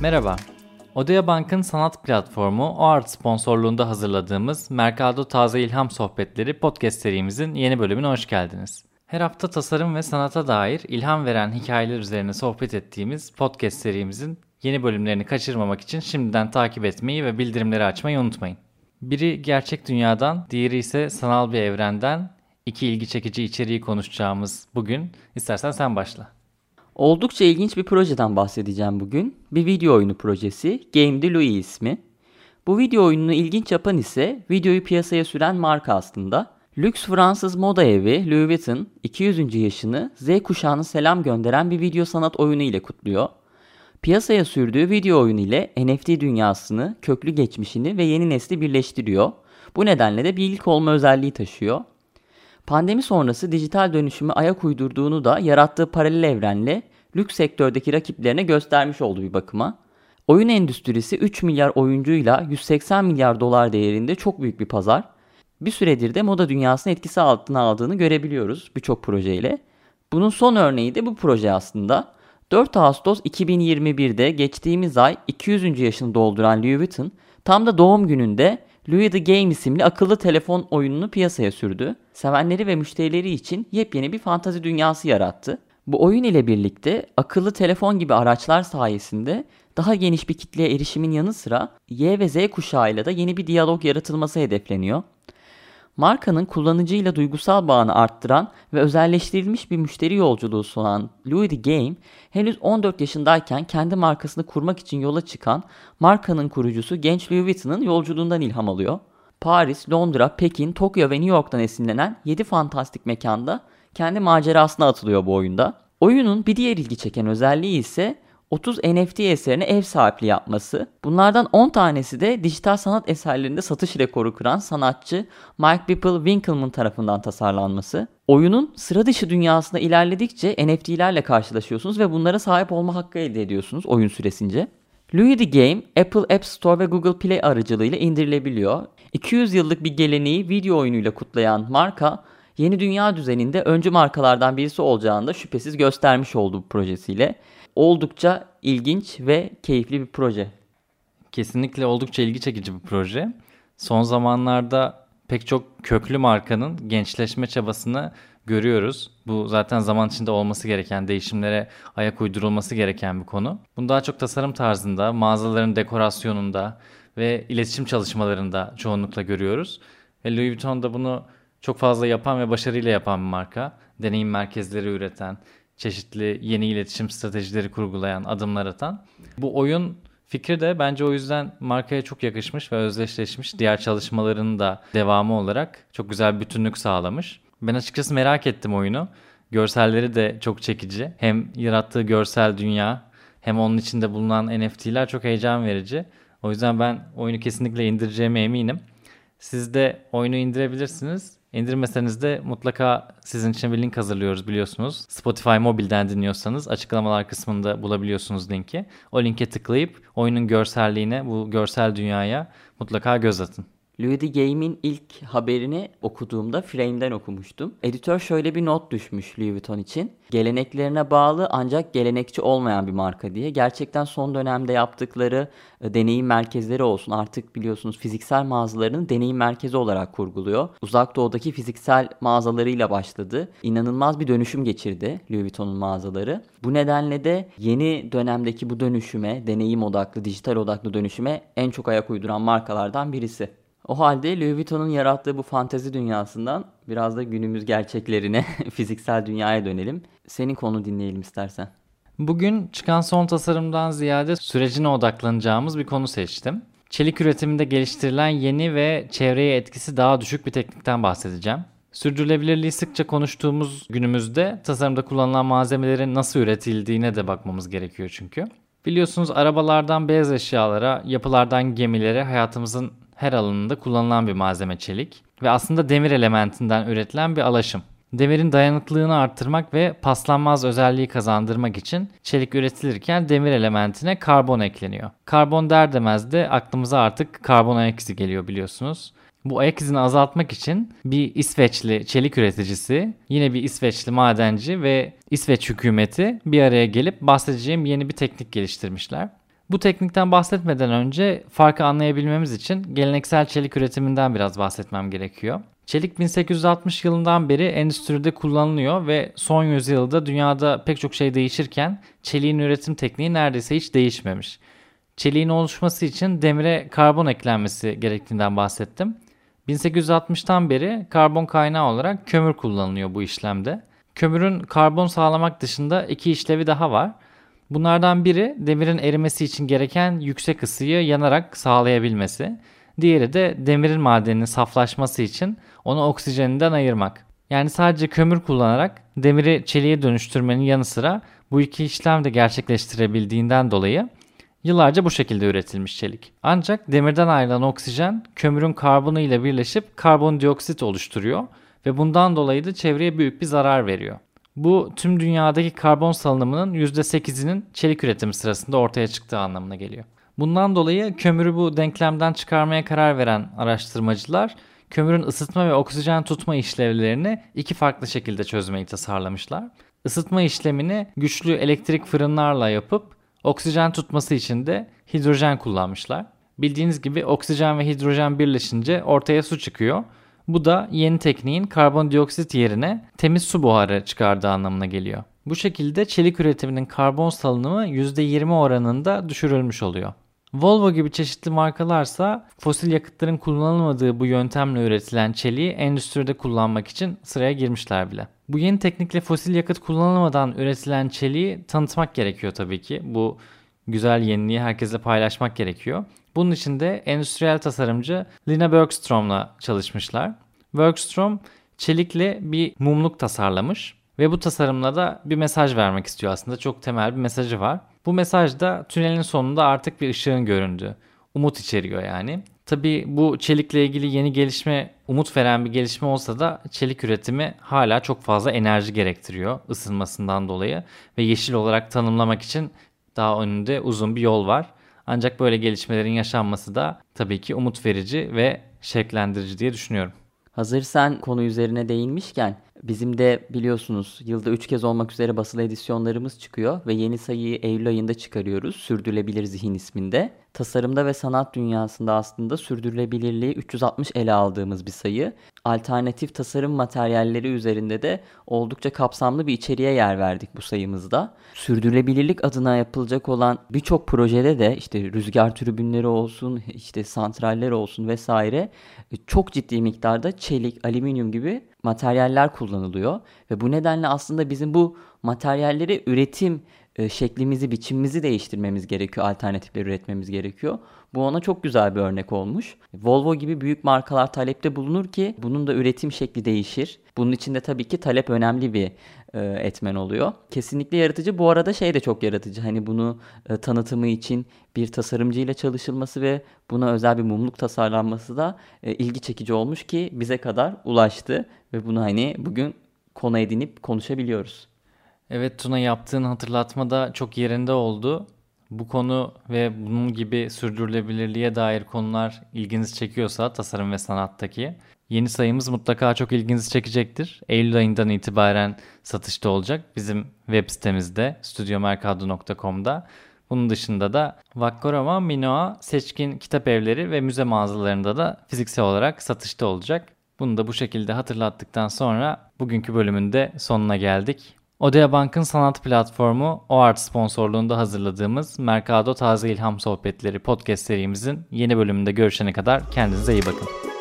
Merhaba. Odea Bank'ın sanat platformu OART sponsorluğunda hazırladığımız Mercado Taze İlham Sohbetleri podcast serimizin yeni bölümüne hoş geldiniz. Her hafta tasarım ve sanata dair ilham veren hikayeler üzerine sohbet ettiğimiz podcast serimizin yeni bölümlerini kaçırmamak için şimdiden takip etmeyi ve bildirimleri açmayı unutmayın. Biri gerçek dünyadan, diğeri ise sanal bir evrenden iki ilgi çekici içeriği konuşacağımız bugün istersen sen başla. Oldukça ilginç bir projeden bahsedeceğim bugün. Bir video oyunu projesi Game de Louis ismi. Bu video oyununu ilginç yapan ise videoyu piyasaya süren marka aslında. Lüks Fransız moda evi Louis Vuitton 200. yaşını Z kuşağına selam gönderen bir video sanat oyunu ile kutluyor. Piyasaya sürdüğü video oyunu ile NFT dünyasını, köklü geçmişini ve yeni nesli birleştiriyor. Bu nedenle de bir ilk olma özelliği taşıyor. Pandemi sonrası dijital dönüşümü ayak uydurduğunu da yarattığı paralel evrenle lüks sektördeki rakiplerine göstermiş oldu bir bakıma. Oyun endüstrisi 3 milyar oyuncuyla 180 milyar dolar değerinde çok büyük bir pazar. Bir süredir de moda dünyasının etkisi altına aldığını görebiliyoruz birçok projeyle. Bunun son örneği de bu proje aslında. 4 Ağustos 2021'de geçtiğimiz ay 200. yaşını dolduran Louis Vuitton tam da doğum gününde Louis the Game isimli akıllı telefon oyununu piyasaya sürdü. Sevenleri ve müşterileri için yepyeni bir fantazi dünyası yarattı. Bu oyun ile birlikte akıllı telefon gibi araçlar sayesinde daha geniş bir kitleye erişimin yanı sıra Y ve Z kuşağıyla da yeni bir diyalog yaratılması hedefleniyor. Markanın kullanıcıyla duygusal bağını arttıran ve özelleştirilmiş bir müşteri yolculuğu sunan Louis the Game, henüz 14 yaşındayken kendi markasını kurmak için yola çıkan markanın kurucusu genç Louis Vuitton'ın yolculuğundan ilham alıyor. Paris, Londra, Pekin, Tokyo ve New York'tan esinlenen 7 fantastik mekanda kendi macerasına atılıyor bu oyunda. Oyunun bir diğer ilgi çeken özelliği ise 30 NFT eserine ev sahipliği yapması. Bunlardan 10 tanesi de dijital sanat eserlerinde satış rekoru kıran sanatçı Mike Bippel Winkelmann tarafından tasarlanması. Oyunun sıra dışı dünyasında ilerledikçe NFT'lerle karşılaşıyorsunuz ve bunlara sahip olma hakkı elde ediyorsunuz oyun süresince. Louis the Game, Apple App Store ve Google Play aracılığıyla indirilebiliyor. 200 yıllık bir geleneği video oyunuyla kutlayan marka, yeni dünya düzeninde öncü markalardan birisi olacağını da şüphesiz göstermiş oldu bu projesiyle oldukça ilginç ve keyifli bir proje. Kesinlikle oldukça ilgi çekici bir proje. Son zamanlarda pek çok köklü markanın gençleşme çabasını görüyoruz. Bu zaten zaman içinde olması gereken, değişimlere ayak uydurulması gereken bir konu. Bunu daha çok tasarım tarzında, mağazaların dekorasyonunda ve iletişim çalışmalarında çoğunlukla görüyoruz. Ve Louis Vuitton da bunu çok fazla yapan ve başarıyla yapan bir marka. Deneyim merkezleri üreten, çeşitli yeni iletişim stratejileri kurgulayan, adımlar atan. Bu oyun fikri de bence o yüzden markaya çok yakışmış ve özdeşleşmiş. Diğer çalışmaların da devamı olarak çok güzel bir bütünlük sağlamış. Ben açıkçası merak ettim oyunu. Görselleri de çok çekici. Hem yarattığı görsel dünya hem onun içinde bulunan NFT'ler çok heyecan verici. O yüzden ben oyunu kesinlikle indireceğime eminim. Siz de oyunu indirebilirsiniz. İndirmeseniz de mutlaka sizin için bir link hazırlıyoruz biliyorsunuz. Spotify mobilden dinliyorsanız açıklamalar kısmında bulabiliyorsunuz linki. O linke tıklayıp oyunun görselliğine, bu görsel dünyaya mutlaka göz atın. Louis the Game'in ilk haberini okuduğumda Frame'den okumuştum. Editör şöyle bir not düşmüş Louis Vuitton için. Geleneklerine bağlı ancak gelenekçi olmayan bir marka diye. Gerçekten son dönemde yaptıkları e, deneyim merkezleri olsun. Artık biliyorsunuz fiziksel mağazalarını deneyim merkezi olarak kurguluyor. Uzak doğudaki fiziksel mağazalarıyla başladı. İnanılmaz bir dönüşüm geçirdi Louis Vuitton'un mağazaları. Bu nedenle de yeni dönemdeki bu dönüşüme, deneyim odaklı, dijital odaklı dönüşüme en çok ayak uyduran markalardan birisi. O halde Louis Vuitton'un yarattığı bu fantezi dünyasından biraz da günümüz gerçeklerine, fiziksel dünyaya dönelim. Senin konu dinleyelim istersen. Bugün çıkan son tasarımdan ziyade sürecine odaklanacağımız bir konu seçtim. Çelik üretiminde geliştirilen yeni ve çevreye etkisi daha düşük bir teknikten bahsedeceğim. Sürdürülebilirliği sıkça konuştuğumuz günümüzde tasarımda kullanılan malzemelerin nasıl üretildiğine de bakmamız gerekiyor çünkü. Biliyorsunuz arabalardan beyaz eşyalara, yapılardan gemilere hayatımızın her alanında kullanılan bir malzeme çelik ve aslında demir elementinden üretilen bir alaşım. Demirin dayanıklılığını arttırmak ve paslanmaz özelliği kazandırmak için çelik üretilirken demir elementine karbon ekleniyor. Karbon der demez de aklımıza artık karbon ayak izi geliyor biliyorsunuz. Bu ayak izini azaltmak için bir İsveçli çelik üreticisi, yine bir İsveçli madenci ve İsveç hükümeti bir araya gelip bahsedeceğim yeni bir teknik geliştirmişler. Bu teknikten bahsetmeden önce farkı anlayabilmemiz için geleneksel çelik üretiminden biraz bahsetmem gerekiyor. Çelik 1860 yılından beri endüstride kullanılıyor ve son yüzyılda dünyada pek çok şey değişirken çeliğin üretim tekniği neredeyse hiç değişmemiş. Çeliğin oluşması için demire karbon eklenmesi gerektiğinden bahsettim. 1860'tan beri karbon kaynağı olarak kömür kullanılıyor bu işlemde. Kömürün karbon sağlamak dışında iki işlevi daha var. Bunlardan biri demirin erimesi için gereken yüksek ısıyı yanarak sağlayabilmesi. Diğeri de demirin madeninin saflaşması için onu oksijeninden ayırmak. Yani sadece kömür kullanarak demiri çeliğe dönüştürmenin yanı sıra bu iki işlem de gerçekleştirebildiğinden dolayı yıllarca bu şekilde üretilmiş çelik. Ancak demirden ayrılan oksijen kömürün karbonu ile birleşip karbondioksit oluşturuyor ve bundan dolayı da çevreye büyük bir zarar veriyor. Bu tüm dünyadaki karbon salınımının %8'inin çelik üretimi sırasında ortaya çıktığı anlamına geliyor. Bundan dolayı kömürü bu denklemden çıkarmaya karar veren araştırmacılar kömürün ısıtma ve oksijen tutma işlevlerini iki farklı şekilde çözmeyi tasarlamışlar. Isıtma işlemini güçlü elektrik fırınlarla yapıp oksijen tutması için de hidrojen kullanmışlar. Bildiğiniz gibi oksijen ve hidrojen birleşince ortaya su çıkıyor. Bu da yeni tekniğin karbondioksit yerine temiz su buharı çıkardığı anlamına geliyor. Bu şekilde çelik üretiminin karbon salınımı %20 oranında düşürülmüş oluyor. Volvo gibi çeşitli markalarsa fosil yakıtların kullanılmadığı bu yöntemle üretilen çeliği endüstride kullanmak için sıraya girmişler bile. Bu yeni teknikle fosil yakıt kullanılmadan üretilen çeliği tanıtmak gerekiyor tabii ki. Bu güzel yeniliği herkese paylaşmak gerekiyor. Bunun için de endüstriyel tasarımcı Lina Bergstrom'la çalışmışlar. Bergstrom çelikle bir mumluk tasarlamış ve bu tasarımla da bir mesaj vermek istiyor aslında. Çok temel bir mesajı var. Bu mesaj da tünelin sonunda artık bir ışığın göründü. Umut içeriyor yani. Tabi bu çelikle ilgili yeni gelişme umut veren bir gelişme olsa da çelik üretimi hala çok fazla enerji gerektiriyor ısınmasından dolayı ve yeşil olarak tanımlamak için daha önünde uzun bir yol var. Ancak böyle gelişmelerin yaşanması da tabii ki umut verici ve şevklendirici diye düşünüyorum. Hazır sen konu üzerine değinmişken bizim de biliyorsunuz yılda 3 kez olmak üzere basılı edisyonlarımız çıkıyor ve yeni sayıyı Eylül ayında çıkarıyoruz. Sürdürülebilir Zihin isminde. Tasarımda ve sanat dünyasında aslında sürdürülebilirliği 360 ele aldığımız bir sayı. Alternatif tasarım materyalleri üzerinde de oldukça kapsamlı bir içeriğe yer verdik bu sayımızda. Sürdürülebilirlik adına yapılacak olan birçok projede de işte rüzgar tribünleri olsun, işte santraller olsun vesaire çok ciddi miktarda çelik, alüminyum gibi materyaller kullanılıyor ve bu nedenle aslında bizim bu materyalleri üretim e, şeklimizi, biçimimizi değiştirmemiz gerekiyor, alternatifler üretmemiz gerekiyor. Bu ona çok güzel bir örnek olmuş. Volvo gibi büyük markalar talepte bulunur ki bunun da üretim şekli değişir. Bunun için de tabii ki talep önemli bir etmen oluyor. Kesinlikle yaratıcı. Bu arada şey de çok yaratıcı. Hani bunu e, tanıtımı için bir tasarımcı ile çalışılması ve buna özel bir mumluk tasarlanması da e, ilgi çekici olmuş ki bize kadar ulaştı ve bunu hani bugün konu edinip konuşabiliyoruz. Evet Tuna yaptığın hatırlatma da çok yerinde oldu. Bu konu ve bunun gibi sürdürülebilirliğe dair konular ilginizi çekiyorsa tasarım ve sanattaki yeni sayımız mutlaka çok ilginizi çekecektir. Eylül ayından itibaren satışta olacak bizim web sitemizde studiomercado.com'da. Bunun dışında da Vakkorama, Minoa, seçkin kitap evleri ve müze mağazalarında da fiziksel olarak satışta olacak. Bunu da bu şekilde hatırlattıktan sonra bugünkü bölümün de sonuna geldik. Odea Bank'ın sanat platformu OART sponsorluğunda hazırladığımız Mercado Taze İlham Sohbetleri podcast serimizin yeni bölümünde görüşene kadar kendinize iyi bakın.